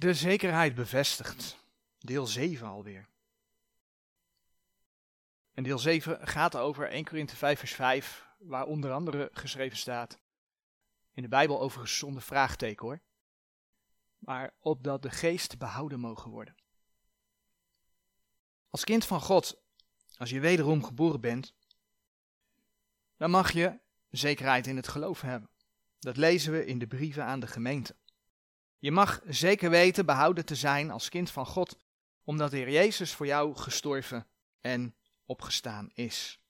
De zekerheid bevestigt. Deel 7 alweer. En deel 7 gaat over 1 Korinthe 5 vers 5, waar onder andere geschreven staat. In de Bijbel overigens zonder vraagteken hoor. Maar opdat de geest behouden mogen worden. Als kind van God, als je wederom geboren bent, dan mag je zekerheid in het geloof hebben. Dat lezen we in de brieven aan de gemeente. Je mag zeker weten behouden te zijn als kind van God, omdat de Heer Jezus voor jou gestorven en opgestaan is.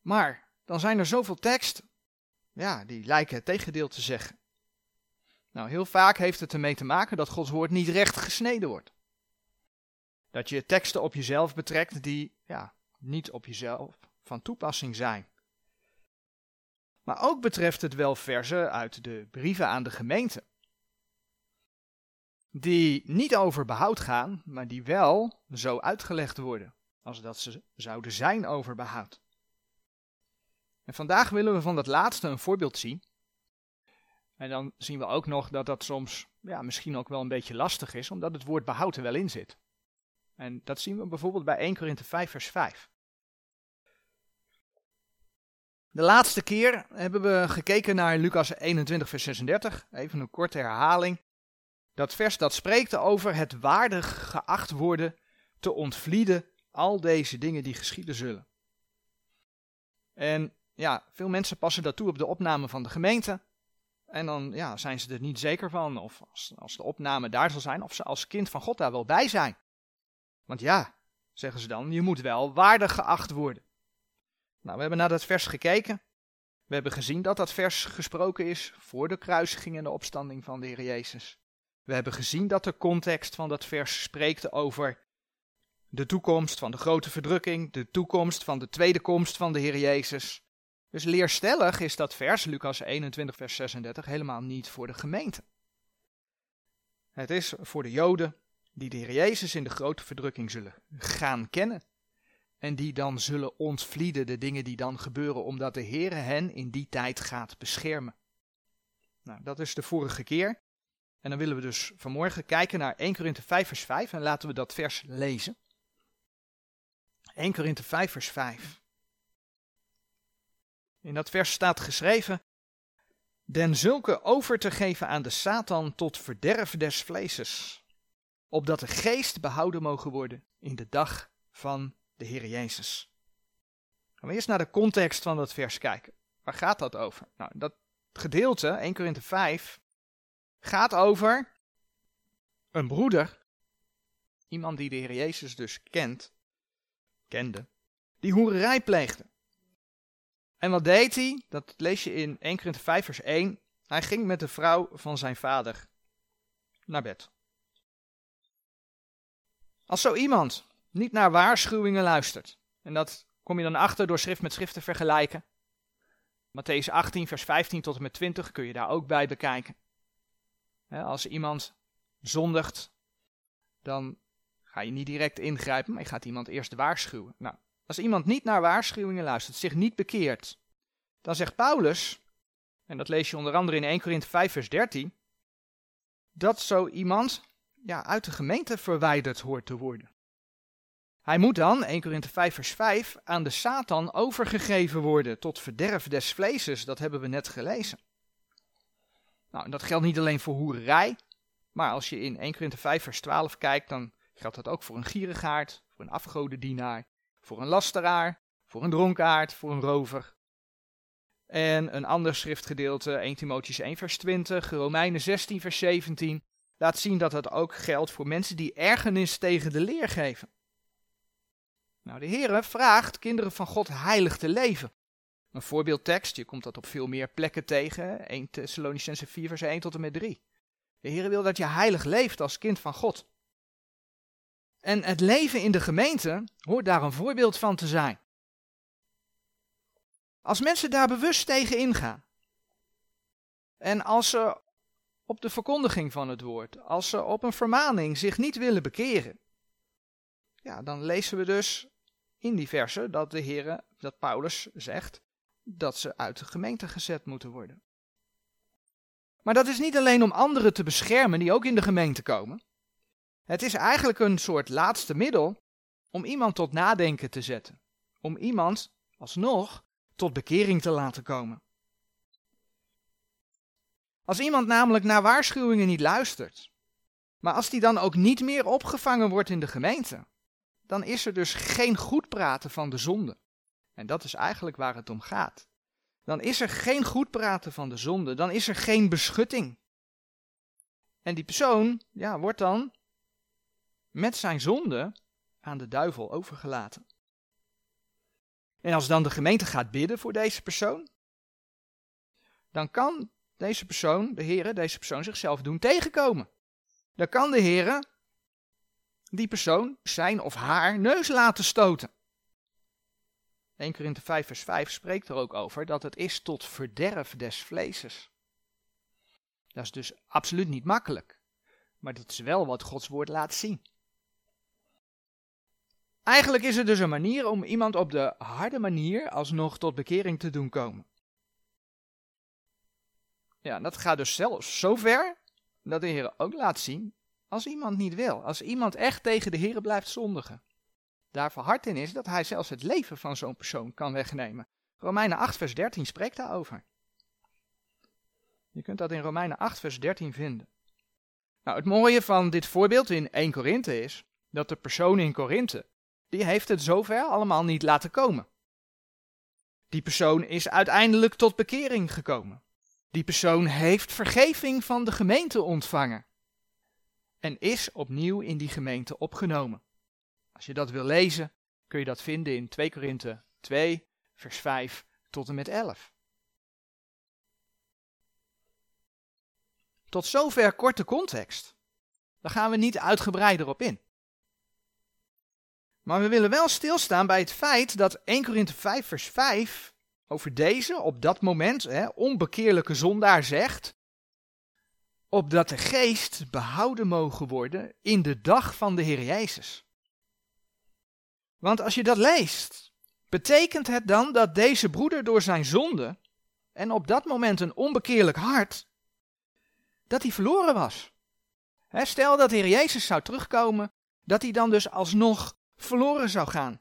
Maar dan zijn er zoveel teksten, ja, die lijken het tegendeel te zeggen. Nou, heel vaak heeft het ermee te maken dat Gods woord niet recht gesneden wordt. Dat je teksten op jezelf betrekt die ja, niet op jezelf van toepassing zijn. Maar ook betreft het wel versen uit de brieven aan de gemeente. Die niet over behoud gaan, maar die wel zo uitgelegd worden, als dat ze zouden zijn over behoud. En vandaag willen we van dat laatste een voorbeeld zien. En dan zien we ook nog dat dat soms ja, misschien ook wel een beetje lastig is, omdat het woord behoud er wel in zit. En dat zien we bijvoorbeeld bij 1 Korinthe 5 vers 5. De laatste keer hebben we gekeken naar Lucas 21, vers 36. Even een korte herhaling. Dat vers dat spreekt over het waardig geacht worden te ontvlieden al deze dingen die geschieden zullen. En ja, veel mensen passen dat toe op de opname van de gemeente. En dan ja, zijn ze er niet zeker van, of als, als de opname daar zal zijn, of ze als kind van God daar wel bij zijn. Want ja, zeggen ze dan, je moet wel waardig geacht worden. Nou, we hebben naar dat vers gekeken. We hebben gezien dat dat vers gesproken is voor de kruisiging en de opstanding van de Heer Jezus. We hebben gezien dat de context van dat vers spreekt over de toekomst van de grote verdrukking, de toekomst van de tweede komst van de Heer Jezus. Dus leerstellig is dat vers, Lucas 21, vers 36, helemaal niet voor de gemeente. Het is voor de Joden die de Heer Jezus in de grote verdrukking zullen gaan kennen en die dan zullen ontvlieden de dingen die dan gebeuren, omdat de Heere hen in die tijd gaat beschermen. Nou, dat is de vorige keer. En dan willen we dus vanmorgen kijken naar 1 Korinthe 5 vers 5 en laten we dat vers lezen. 1 Korinthe 5 vers 5. In dat vers staat geschreven, den zulke over te geven aan de Satan tot verderf des vleeses, opdat de geest behouden mogen worden in de dag van de Heer Jezus. Gaan we eerst naar de context van dat vers kijken. Waar gaat dat over? Nou, dat gedeelte, 1 Korinthe 5, gaat over een broeder, iemand die de Heer Jezus dus kent, kende, die hoererij pleegde. En wat deed hij? Dat lees je in 1 Korinthe 5 vers 1. Hij ging met de vrouw van zijn vader naar bed. Als zo iemand niet naar waarschuwingen luistert. En dat kom je dan achter door schrift met schrift te vergelijken. Matthäus 18, vers 15 tot en met 20 kun je daar ook bij bekijken. Als iemand zondigt, dan ga je niet direct ingrijpen, maar je gaat iemand eerst waarschuwen. Nou, als iemand niet naar waarschuwingen luistert, zich niet bekeert, dan zegt Paulus, en dat lees je onder andere in 1 Korinthe 5, vers 13, dat zo iemand ja, uit de gemeente verwijderd hoort te worden. Hij moet dan, 1 Korinthe 5 vers 5, aan de Satan overgegeven worden tot verderf des vleeses. Dat hebben we net gelezen. Nou, dat geldt niet alleen voor hoererij, maar als je in 1 Korinthe 5 vers 12 kijkt, dan geldt dat ook voor een gierigaard, voor een afgodendienaar, voor een lasteraar, voor een dronkaard, voor een rover. En een ander schriftgedeelte, 1 Timotheüs 1 vers 20, Romeinen 16 vers 17, laat zien dat dat ook geldt voor mensen die ergernis tegen de leer geven. Nou, de Heere vraagt kinderen van God heilig te leven. Een voorbeeldtekst, je komt dat op veel meer plekken tegen, 1 Thessalonicense 4 vers 1 tot en met 3. De Heere wil dat je heilig leeft als kind van God. En het leven in de gemeente hoort daar een voorbeeld van te zijn. Als mensen daar bewust tegen ingaan, en als ze op de verkondiging van het woord, als ze op een vermaning zich niet willen bekeren, ja, dan lezen we dus in die verse dat de Heere, dat Paulus zegt, dat ze uit de gemeente gezet moeten worden. Maar dat is niet alleen om anderen te beschermen die ook in de gemeente komen. Het is eigenlijk een soort laatste middel om iemand tot nadenken te zetten. Om iemand, alsnog, tot bekering te laten komen. Als iemand namelijk naar waarschuwingen niet luistert, maar als die dan ook niet meer opgevangen wordt in de gemeente, dan is er dus geen goed praten van de zonde. En dat is eigenlijk waar het om gaat. Dan is er geen goed praten van de zonde, dan is er geen beschutting. En die persoon, ja, wordt dan met zijn zonde aan de duivel overgelaten. En als dan de gemeente gaat bidden voor deze persoon, dan kan deze persoon, de Heer, deze persoon zichzelf doen tegenkomen. Dan kan de Heer die persoon zijn of haar neus laten stoten. 1 Korinthe 5 vers 5 spreekt er ook over dat het is tot verderf des vleeses. Dat is dus absoluut niet makkelijk, maar dat is wel wat Gods woord laat zien. Eigenlijk is het dus een manier om iemand op de harde manier alsnog tot bekering te doen komen. Ja, dat gaat dus zelfs zo ver dat de Heer ook laat zien als iemand niet wil, als iemand echt tegen de Heer blijft zondigen. Daar verhard in is dat hij zelfs het leven van zo'n persoon kan wegnemen. Romeinen 8 vers 13 spreekt daarover. Je kunt dat in Romeinen 8 vers 13 vinden. Nou, het mooie van dit voorbeeld in 1 Korinthe is dat de persoon in Korinthe, die heeft het zover allemaal niet laten komen. Die persoon is uiteindelijk tot bekering gekomen. Die persoon heeft vergeving van de gemeente ontvangen. En is opnieuw in die gemeente opgenomen. Als je dat wil lezen, kun je dat vinden in 2 Korinthe 2, vers 5 tot en met 11. Tot zover korte context. Daar gaan we niet uitgebreider op in. Maar we willen wel stilstaan bij het feit dat 1 Korinthe 5 vers 5 over deze op dat moment hè, onbekeerlijke zondaar zegt, opdat de geest behouden mogen worden in de dag van de Heer Jezus. Want als je dat leest, betekent het dan dat deze broeder door zijn zonde en op dat moment een onbekeerlijk hart, dat hij verloren was. stel dat de Heer Jezus zou terugkomen, dat hij dan dus alsnog verloren zou gaan.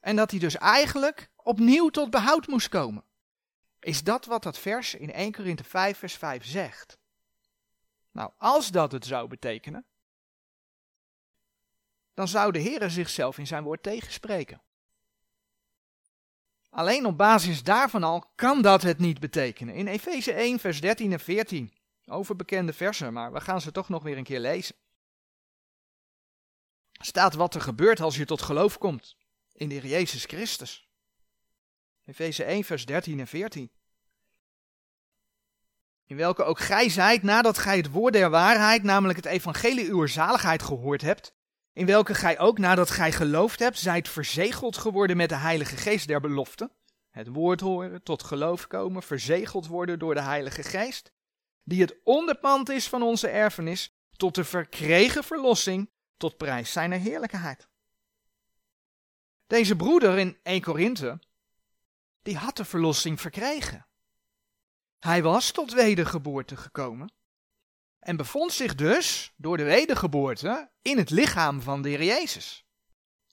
En dat hij dus eigenlijk opnieuw tot behoud moest komen. Is dat wat dat vers in 1 Korinthe 5 vers 5 zegt? Nou, als dat het zou betekenen, dan zou de Heer zichzelf in zijn woord tegenspreken. Alleen op basis daarvan al kan dat het niet betekenen. In Efeze 1 vers 13 en 14, over bekende versen, maar we gaan ze toch nog weer een keer lezen. Staat wat er gebeurt als je tot geloof komt in de Heer Jezus Christus. Efeze 1, vers 13 en 14. In welke ook gij zijt, nadat gij het woord der waarheid, namelijk het evangelie uw zaligheid gehoord hebt, in welke gij ook, nadat gij geloofd hebt, zijt verzegeld geworden met de heilige geest der belofte, het woord horen, tot geloof komen, verzegeld worden door de heilige geest, die het onderpand is van onze erfenis, tot de verkregen verlossing, tot prijs zijner heerlijkheid. Deze broeder in 1 Korinthe die had de verlossing verkregen. Hij was tot wedergeboorte gekomen en bevond zich dus door de wedergeboorte in het lichaam van de Heer Jezus.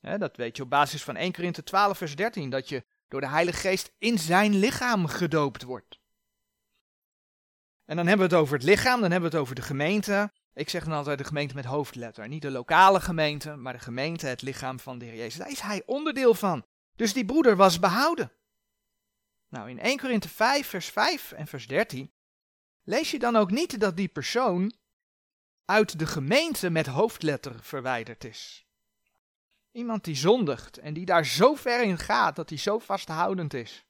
dat weet je op basis van 1 Korinthe 12 vers 13, dat je door de Heilige Geest in zijn lichaam gedoopt wordt. En dan hebben we het over het lichaam, dan hebben we het over de gemeente. Ik zeg dan altijd de gemeente met hoofdletter. Niet de lokale gemeente, maar de gemeente, het lichaam van de Heer Jezus. Daar is hij onderdeel van. Dus die broeder was behouden. Nou, in 1 Korinthe 5, vers 5 en vers 13 lees je dan ook niet dat die persoon uit de gemeente met hoofdletter verwijderd is. Iemand die zondigt en die daar zo ver in gaat dat hij zo vasthoudend is.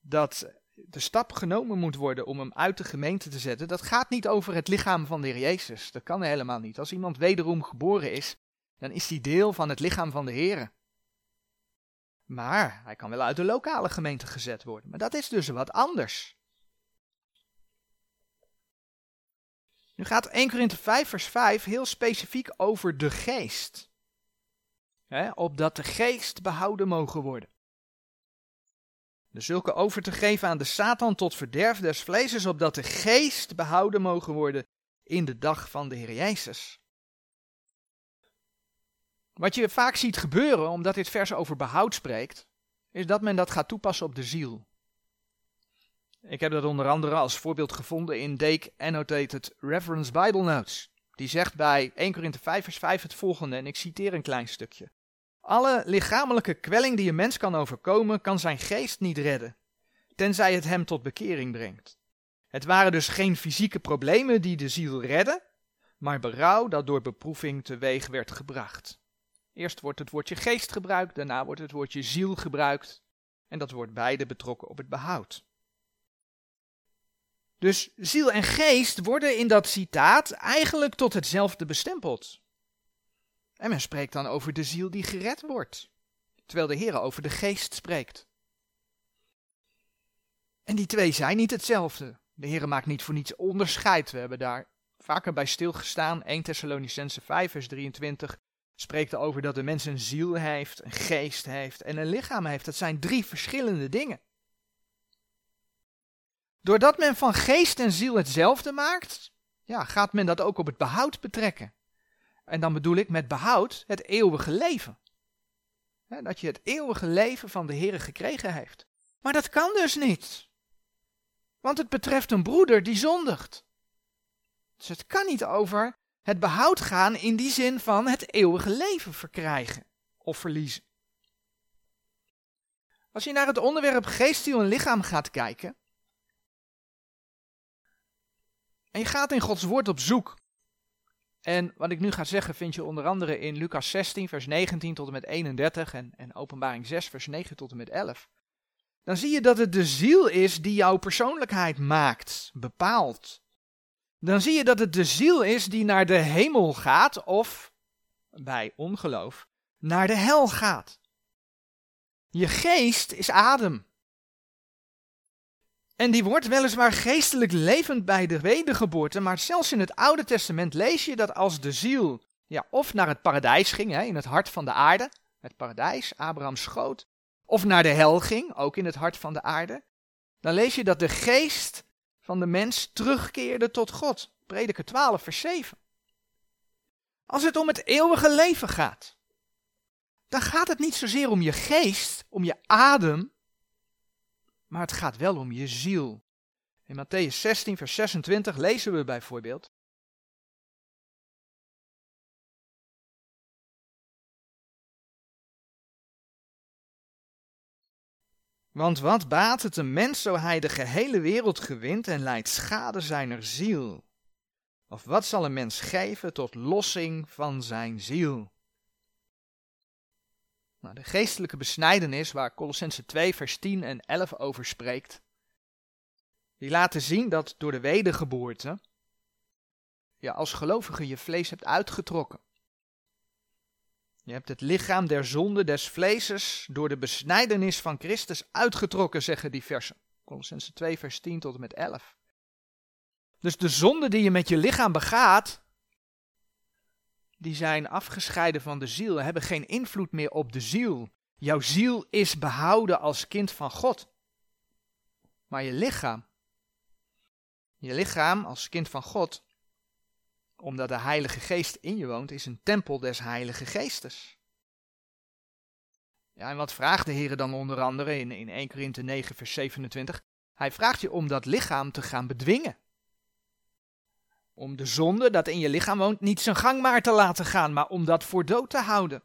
Dat de stap genomen moet worden om hem uit de gemeente te zetten. Dat gaat niet over het lichaam van de Heer Jezus. Dat kan helemaal niet. Als iemand wederom geboren is, dan is hij deel van het lichaam van de Heer. Maar hij kan wel uit de lokale gemeente gezet worden. Maar dat is dus wat anders. Nu gaat 1 Korinthe 5 vers 5 heel specifiek over de geest. He, opdat de geest behouden mogen worden. de zulke over te geven aan de Satan tot verderf des vlees, opdat de geest behouden mogen worden in de dag van de Heer Jezus. Wat je vaak ziet gebeuren, omdat dit vers over behoud spreekt, is dat men dat gaat toepassen op de ziel. Ik heb dat onder andere als voorbeeld gevonden in Dake Annotated Reference Bible Notes. Die zegt bij 1 Korinthe 5 vers 5 het volgende, en ik citeer een klein stukje. Alle lichamelijke kwelling die een mens kan overkomen, kan zijn geest niet redden, tenzij het hem tot bekering brengt. Het waren dus geen fysieke problemen die de ziel redden, maar berouw dat door beproeving teweeg werd gebracht. Eerst wordt het woordje geest gebruikt, daarna wordt het woordje ziel gebruikt, en dat wordt beide betrokken op het behoud. Dus ziel en geest worden in dat citaat eigenlijk tot hetzelfde bestempeld. En men spreekt dan over de ziel die gered wordt, terwijl de Heer over de geest spreekt. En die twee zijn niet hetzelfde. De Heer maakt niet voor niets onderscheid. We hebben daar vaker bij stilgestaan. 1 Thessalonicense 5 vers 23 spreekt over dat de mens een ziel heeft, een geest heeft en een lichaam heeft. Dat zijn drie verschillende dingen. Doordat men van geest en ziel hetzelfde maakt, ja, gaat men dat ook op het behoud betrekken. En dan bedoel ik met behoud het eeuwige leven. dat je het eeuwige leven van de Heer gekregen heeft. Maar dat kan dus niet. Want het betreft een broeder die zondigt. Dus het kan niet over het behoud gaan in die zin van het eeuwige leven verkrijgen of verliezen. Als je naar het onderwerp geest, ziel en lichaam gaat kijken, en je gaat in Gods woord op zoek en wat ik nu ga zeggen vind je onder andere in Lucas 16, vers 19 tot en met 31 en, en Openbaring 6, vers 9 tot en met 11. Dan zie je dat het de ziel is die jouw persoonlijkheid maakt, bepaalt. Dan zie je dat het de ziel is die naar de hemel gaat of, bij ongeloof, naar de hel gaat. Je geest is adem. En die wordt weliswaar geestelijk levend bij de wedergeboorte, maar zelfs in het Oude Testament lees je dat als de ziel ja, of naar het paradijs ging, hè, in het hart van de aarde, het paradijs, Abrahams schoot, of naar de hel ging, ook in het hart van de aarde, dan lees je dat de geest van de mens terugkeerde tot God. Prediker 12, vers 7. Als het om het eeuwige leven gaat, dan gaat het niet zozeer om je geest, om je adem, maar het gaat wel om je ziel. In Matthäus 16, vers 26 lezen we bijvoorbeeld. Want wat baat het een mens zo hij de gehele wereld gewint en leidt schade zijner ziel? Of wat zal een mens geven tot lossing van zijn ziel? Nou, de geestelijke besnijdenis, waar Colossense 2, vers 10 en 11 over spreekt, die laten zien dat door de wedergeboorte je als gelovige je vlees hebt uitgetrokken. Je hebt het lichaam der zonde des vleeses door de besnijdenis van Christus uitgetrokken, zeggen die versen. Colossense 2, vers 10 tot en met 11. Dus de zonde die je met je lichaam begaat, die zijn afgescheiden van de ziel, hebben geen invloed meer op de ziel. Jouw ziel is behouden als kind van God. Maar je lichaam, je lichaam als kind van God, omdat de Heilige Geest in je woont, is een tempel des Heilige Geestes. Ja, en wat vraagt de Heer dan onder andere in, in 1 Korinthe 9, vers 27? Hij vraagt je om dat lichaam te gaan bedwingen. Om de zonde dat in je lichaam woont niet zijn gang maar te laten gaan, maar om dat voor dood te houden.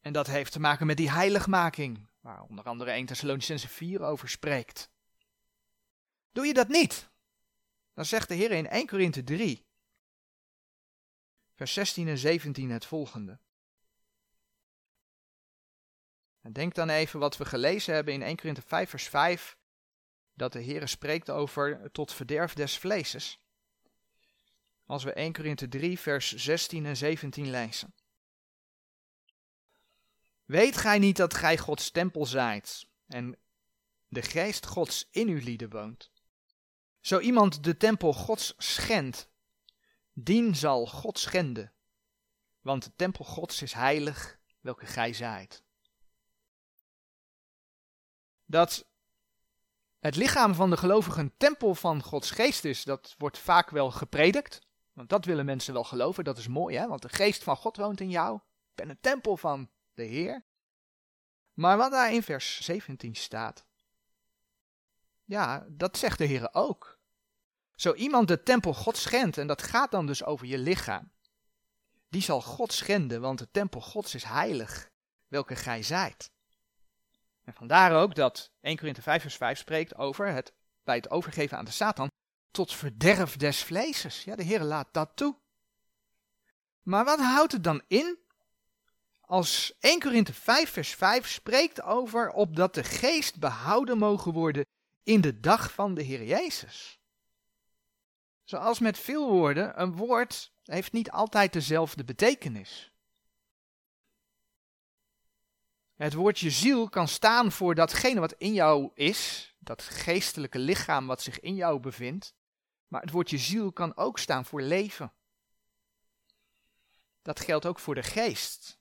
En dat heeft te maken met die heiligmaking, waar onder andere 1 Thessalonicense 4 over spreekt. Doe je dat niet, dan zegt de Heer in 1 Korinthe 3, vers 16 en 17 het volgende. En denk dan even wat we gelezen hebben in 1 Korinthe 5, vers 5 dat de Heer spreekt over tot verderf des vleeses. Als we 1 Korinthe 3, vers 16 en 17 lezen. Weet gij niet dat gij Gods tempel zijt en de geest Gods in uw lieden woont? Zo iemand de tempel Gods schendt, dien zal God schenden, want de tempel Gods is heilig, welke gij zijt. Dat het lichaam van de gelovigen een tempel van Gods geest is, dat wordt vaak wel gepredikt. Want dat willen mensen wel geloven, dat is mooi hè, want de geest van God woont in jou. Ik ben een tempel van de Heer. Maar wat daar in vers 17 staat, ja, dat zegt de Heer ook. Zo iemand de tempel God schendt, en dat gaat dan dus over je lichaam, die zal God schenden, want de tempel Gods is heilig, welke gij zijt. En vandaar ook dat 1 Korinthe 5 vers 5 spreekt over het bij het overgeven aan de Satan tot verderf des vleeses. Ja, de Heer laat dat toe. Maar wat houdt het dan in als 1 Korinthe 5 vers 5 spreekt over opdat de geest behouden mogen worden in de dag van de Heer Jezus? Zoals met veel woorden, een woord heeft niet altijd dezelfde betekenis. Het woordje ziel kan staan voor datgene wat in jou is, dat geestelijke lichaam wat zich in jou bevindt. Maar het woordje ziel kan ook staan voor leven. Dat geldt ook voor de geest.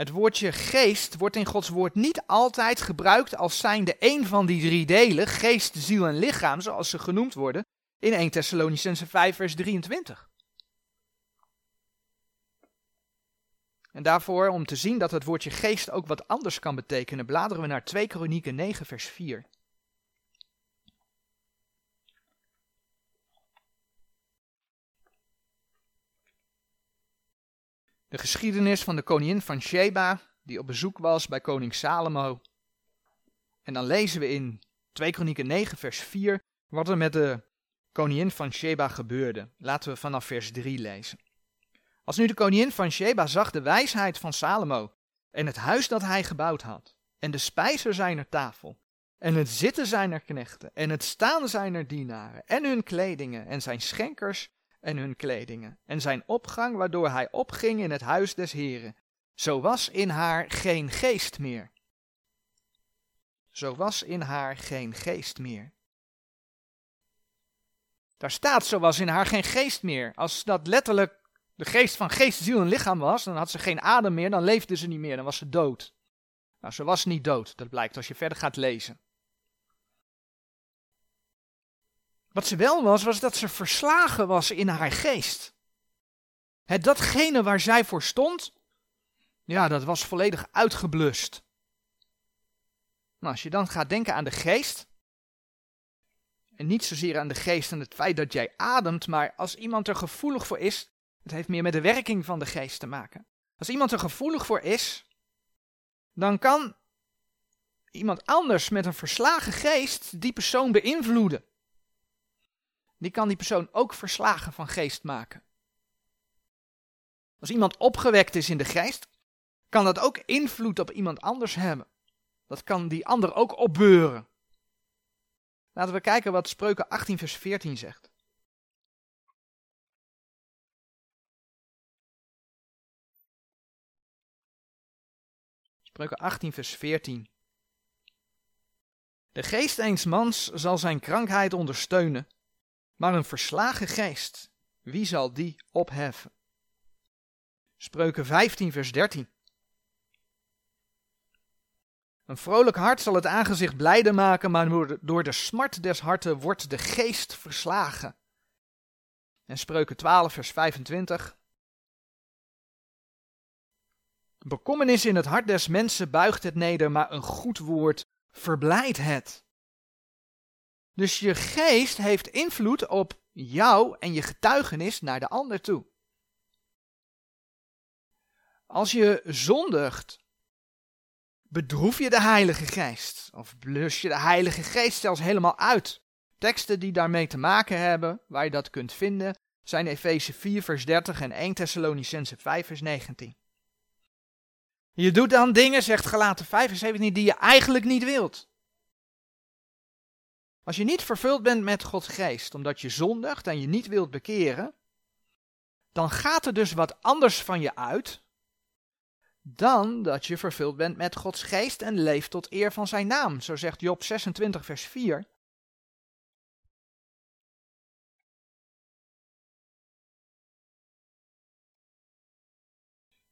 Het woordje geest wordt in Gods woord niet altijd gebruikt als zijnde een van die drie delen, geest, ziel en lichaam, zoals ze genoemd worden in 1 Thessalonicense 5 vers 23. En daarvoor, om te zien dat het woordje geest ook wat anders kan betekenen, bladeren we naar 2 Kronieken 9 vers 4. De geschiedenis van de koningin van Sheba, die op bezoek was bij koning Salomo. En dan lezen we in 2 Kronieken 9 vers 4 wat er met de koningin van Sheba gebeurde. Laten we vanaf vers 3 lezen. Als nu de koningin van Sheba zag de wijsheid van Salomo en het huis dat hij gebouwd had, en de spijzer zijner tafel, en het zitten zijner knechten, en het staan zijner dienaren, en hun kledingen, en zijn schenkers en hun kledingen, en zijn opgang waardoor hij opging in het huis des Heren, zo was in haar geen geest meer. Zo was in haar geen geest meer. Daar staat, zo was in haar geen geest meer. Als dat letterlijk de geest van geest, ziel en lichaam was, dan had ze geen adem meer, dan leefde ze niet meer, dan was ze dood. Nou, ze was niet dood, dat blijkt als je verder gaat lezen. Wat ze wel was, was dat ze verslagen was in haar geest. Het datgene waar zij voor stond, ja, dat was volledig uitgeblust. Nou, als je dan gaat denken aan de geest, en niet zozeer aan de geest en het feit dat jij ademt, maar als iemand er gevoelig voor is, het heeft meer met de werking van de geest te maken. Als iemand er gevoelig voor is, dan kan iemand anders met een verslagen geest die persoon beïnvloeden. Die kan die persoon ook verslagen van geest maken. Als iemand opgewekt is in de geest, kan dat ook invloed op iemand anders hebben. Dat kan die ander ook opbeuren. Laten we kijken wat Spreuken 18 vers 14 zegt. Spreuken 18, vers 14. De geest eens mans zal zijn krankheid ondersteunen, maar een verslagen geest, wie zal die opheffen? Spreuken 15, vers 13. Een vrolijk hart zal het aangezicht blijde maken, maar door de smart des harten wordt de geest verslagen. En Spreuken 12, vers 25. Bekommernis in het hart des mensen buigt het neder, maar een goed woord verblijdt het. Dus je geest heeft invloed op jou en je getuigenis naar de ander toe. Als je zondigt, bedroef je de Heilige Geest. Of blus je de Heilige Geest zelfs helemaal uit. Teksten die daarmee te maken hebben, waar je dat kunt vinden, zijn Efeze 4 vers 30 en 1 Thessalonicense 5 vers 19. Je doet dan dingen, zegt Galaten 75, die je eigenlijk niet wilt. Als je niet vervuld bent met Gods geest, omdat je zondigt en je niet wilt bekeren, dan gaat er dus wat anders van je uit dan dat je vervuld bent met Gods geest en leeft tot eer van zijn naam. Zo zegt Job 26, vers 4.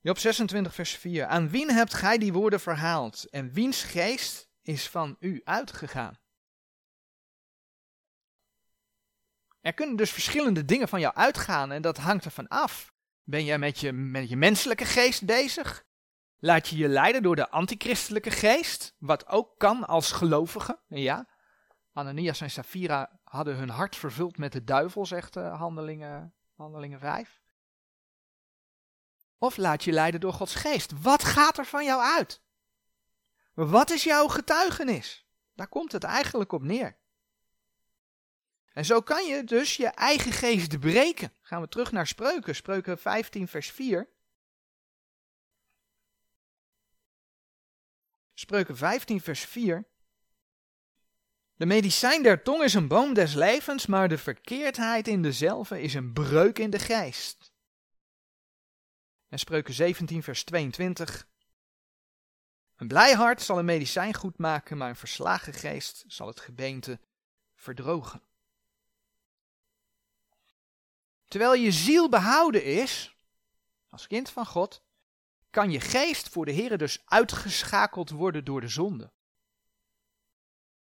Job 26, vers 4. Aan wien hebt gij die woorden verhaald? En wiens geest is van u uitgegaan. Er kunnen dus verschillende dingen van jou uitgaan en dat hangt ervan af. Ben jij met je, met je menselijke geest bezig? Laat je je leiden door de antichristelijke geest, wat ook kan als gelovige. Ja, Ananias en Safira hadden hun hart vervuld met de duivel, zegt uh, handelingen, handelingen 5. Of laat je leiden door Gods geest. Wat gaat er van jou uit? Wat is jouw getuigenis? Daar komt het eigenlijk op neer. En zo kan je dus je eigen geest breken. Gaan we terug naar Spreuken, Spreuken 15, vers 4. Spreuken 15, vers 4. De medicijn der tong is een boom des levens, maar de verkeerdheid in dezelfde is een breuk in de geest. En Spreuken 17, vers 22. Een blij hart zal een medicijn goed maken, maar een verslagen geest zal het gebeente verdrogen. Terwijl je ziel behouden is, als kind van God, kan je geest voor de Heer dus uitgeschakeld worden door de zonde.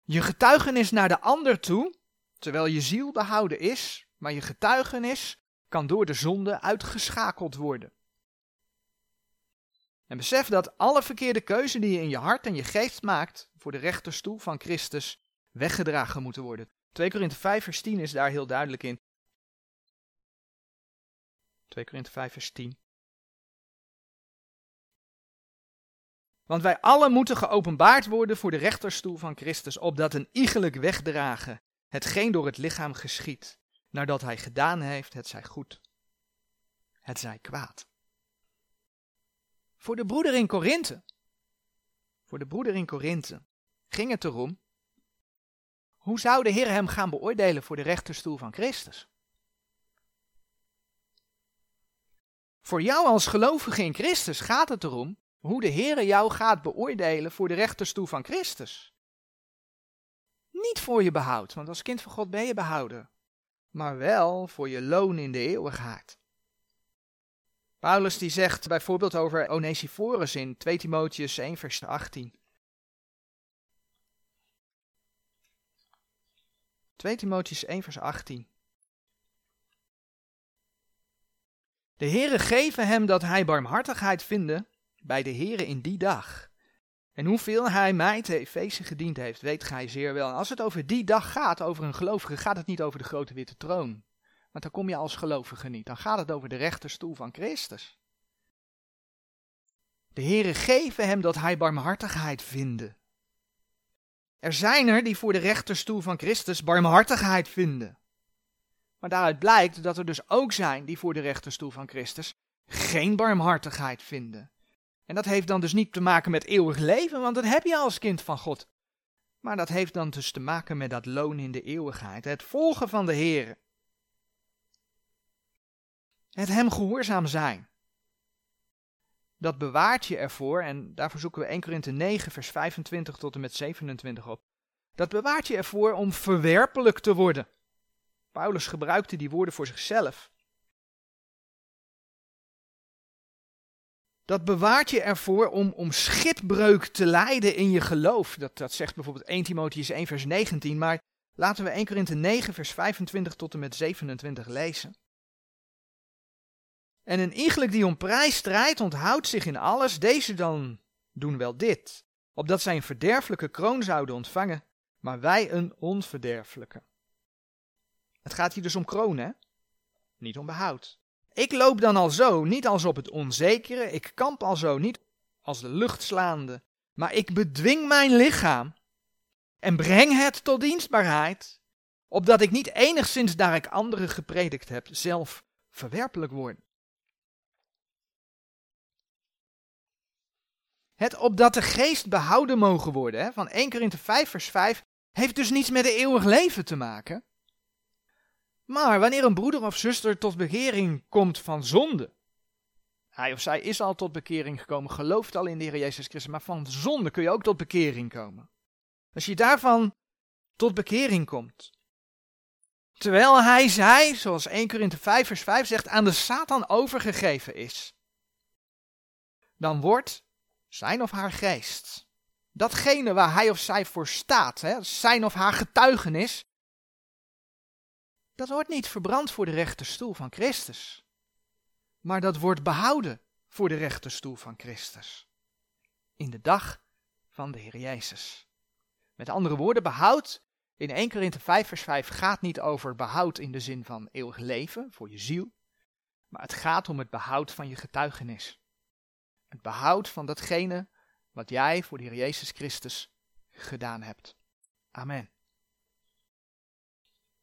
Je getuigenis naar de ander toe, terwijl je ziel behouden is, maar je getuigenis kan door de zonde uitgeschakeld worden. En besef dat alle verkeerde keuzen die je in je hart en je geest maakt voor de rechterstoel van Christus weggedragen moeten worden. 2 Korinthe 5 vers 10 is daar heel duidelijk in. 2 Korinthe 5 vers 10. Want wij allen moeten geopenbaard worden voor de rechterstoel van Christus, opdat een iegelijk wegdragen hetgeen door het lichaam geschiet, nadat hij gedaan heeft, het zij goed, het zij kwaad. Voor de broeder in Korinthe, voor de broeder in Korinthe, ging het erom, hoe zou de Heer hem gaan beoordelen voor de rechterstoel van Christus? Voor jou als gelovige in Christus gaat het erom hoe de Heere jou gaat beoordelen voor de rechterstoel van Christus. Niet voor je behoud, want als kind van God ben je behouden, maar wel voor je loon in de eeuwigheid. Paulus die zegt bijvoorbeeld over Onesiphorus in 2 Timotheus 1 vers 18. 2 Timotheus 1 vers 18. De Heere geven hem dat hij barmhartigheid vinde bij de Heere in die dag. En hoeveel hij mij te Efeze gediend heeft, weet gij zeer wel. En als het over die dag gaat, over een gelovige, gaat het niet over de grote witte troon. Want dan kom je als gelovige niet. Dan gaat het over de rechterstoel van Christus. De Heere geven hem dat hij barmhartigheid vinde. Er zijn er die voor de rechterstoel van Christus barmhartigheid vinden. Maar daaruit blijkt dat er dus ook zijn die voor de rechterstoel van Christus geen barmhartigheid vinden. En dat heeft dan dus niet te maken met eeuwig leven, want dat heb je als kind van God. Maar dat heeft dan dus te maken met dat loon in de eeuwigheid, het volgen van de Heer. Het Hem gehoorzaam zijn. Dat bewaart je ervoor, en daarvoor zoeken we 1 Korinthe 9, vers 25 tot en met 27 op. Dat bewaart je ervoor om verwerpelijk te worden. Paulus gebruikte die woorden voor zichzelf. Dat bewaart je ervoor om, om schipbreuk te lijden in je geloof. Dat, dat zegt bijvoorbeeld 1 Timotheus 1 vers 19, maar laten we 1 Korinthe 9 vers 25 tot en met 27 lezen. En een iegelijk die om prijs strijdt, onthoudt zich in alles, deze dan doen wel dit, opdat zij een verderfelijke kroon zouden ontvangen, maar wij een onverderfelijke. Het gaat hier dus om kroon, hè? Niet om behoud. Ik loop dan al zo, niet als op het onzekere, ik kamp al zo, niet als de lucht slaande, maar ik bedwing mijn lichaam en breng het tot dienstbaarheid, opdat ik niet enigszins daar ik anderen gepredikt heb, zelf verwerpelijk word. Het opdat de geest behouden mogen worden, hè, van 1 Korinthe 5 vers 5, heeft dus niets met de eeuwig leven te maken. Maar wanneer een broeder of zuster tot bekering komt van zonde, hij of zij is al tot bekering gekomen, gelooft al in de Heer Jezus Christus, maar van zonde kun je ook tot bekering komen. Als je daarvan tot bekering komt, terwijl hij zij, zoals 1 Korinthe 5 vers 5 zegt, aan de Satan overgegeven is, dan wordt zijn of haar geest datgene waar hij of zij voor staat, hè, zijn of haar getuigenis, dat wordt niet verbrand voor de rechterstoel van Christus, maar dat wordt behouden voor de rechterstoel van Christus. In de dag van de Heer Jezus. Met andere woorden, behoud in 1 Korinthe 5 vers 5 gaat niet over behoud in de zin van eeuwig leven voor je ziel, maar het gaat om het behoud van je getuigenis. Het behoud van datgene wat jij voor de Heer Jezus Christus gedaan hebt. Amen.